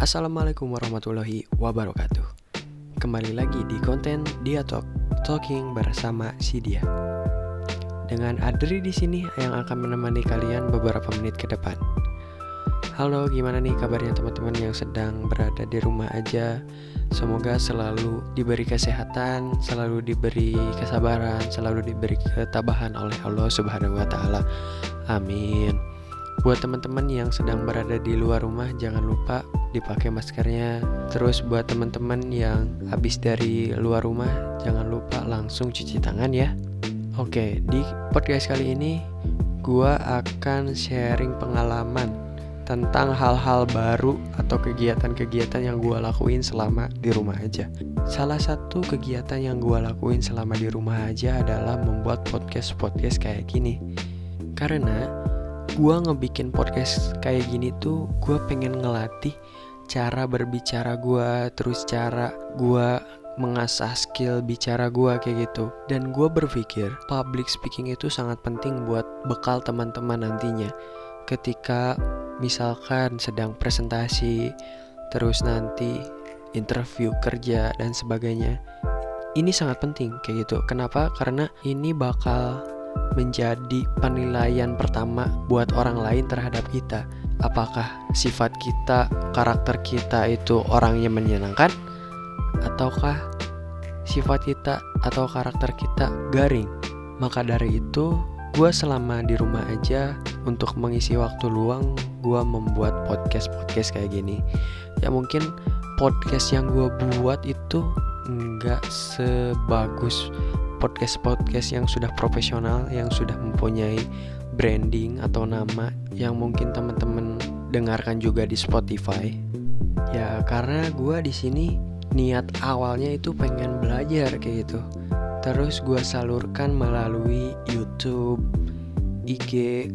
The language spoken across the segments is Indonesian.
Assalamualaikum warahmatullahi wabarakatuh Kembali lagi di konten Dia Talk Talking bersama si Dia Dengan Adri di sini yang akan menemani kalian beberapa menit ke depan Halo, gimana nih kabarnya teman-teman yang sedang berada di rumah aja? Semoga selalu diberi kesehatan, selalu diberi kesabaran, selalu diberi ketabahan oleh Allah Subhanahu wa taala. Amin. Buat teman-teman yang sedang berada di luar rumah, jangan lupa dipakai maskernya. Terus buat teman-teman yang habis dari luar rumah, jangan lupa langsung cuci tangan ya. Oke, di podcast kali ini gua akan sharing pengalaman tentang hal-hal baru atau kegiatan-kegiatan yang gue lakuin selama di rumah aja. Salah satu kegiatan yang gue lakuin selama di rumah aja adalah membuat podcast-podcast kayak gini. Karena gue ngebikin podcast kayak gini tuh gue pengen ngelatih cara berbicara gue terus cara gue mengasah skill bicara gue kayak gitu. Dan gue berpikir public speaking itu sangat penting buat bekal teman-teman nantinya. Ketika misalkan sedang presentasi terus nanti interview kerja dan sebagainya ini sangat penting kayak gitu. Kenapa? Karena ini bakal menjadi penilaian pertama buat orang lain terhadap kita. Apakah sifat kita, karakter kita itu orangnya menyenangkan, ataukah sifat kita atau karakter kita garing? Maka dari itu, gue selama di rumah aja untuk mengisi waktu luang, gue membuat podcast-podcast kayak gini. Ya mungkin podcast yang gue buat itu nggak sebagus podcast-podcast yang sudah profesional yang sudah mempunyai branding atau nama yang mungkin teman-teman dengarkan juga di Spotify. Ya karena gue di sini niat awalnya itu pengen belajar kayak gitu. Terus gue salurkan melalui YouTube, IG,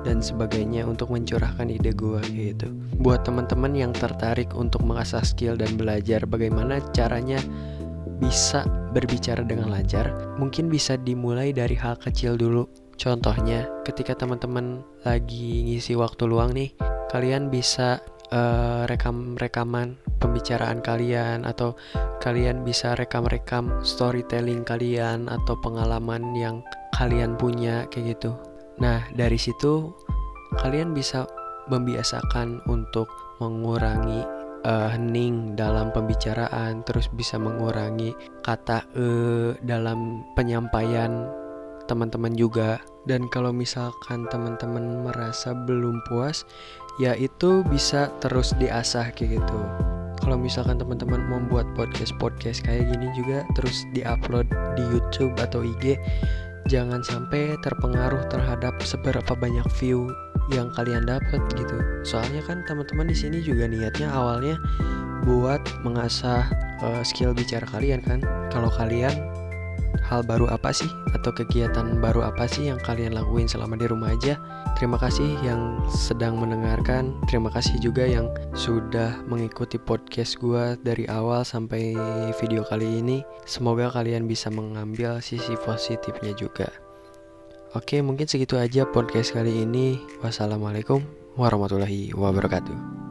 dan sebagainya untuk mencurahkan ide gue gitu. Buat teman-teman yang tertarik untuk mengasah skill dan belajar bagaimana caranya bisa berbicara dengan lancar, mungkin bisa dimulai dari hal kecil dulu. Contohnya, ketika teman-teman lagi ngisi waktu luang nih, kalian bisa uh, rekam-rekaman pembicaraan kalian atau kalian bisa rekam-rekam storytelling kalian atau pengalaman yang kalian punya kayak gitu. Nah, dari situ kalian bisa membiasakan untuk mengurangi uh, hening dalam pembicaraan, terus bisa mengurangi kata e dalam penyampaian teman-teman juga. Dan kalau misalkan teman-teman merasa belum puas, ya itu bisa terus diasah kayak gitu. Kalau misalkan teman-teman membuat podcast-podcast kayak gini juga terus diupload di YouTube atau IG, jangan sampai terpengaruh terhadap seberapa banyak view yang kalian dapat gitu. Soalnya kan teman-teman di sini juga niatnya awalnya buat mengasah uh, skill bicara kalian kan. Kalau kalian hal baru apa sih atau kegiatan baru apa sih yang kalian lakuin selama di rumah aja? Terima kasih yang sedang mendengarkan. Terima kasih juga yang sudah mengikuti podcast gue dari awal sampai video kali ini. Semoga kalian bisa mengambil sisi positifnya juga. Oke, mungkin segitu aja podcast kali ini. Wassalamualaikum warahmatullahi wabarakatuh.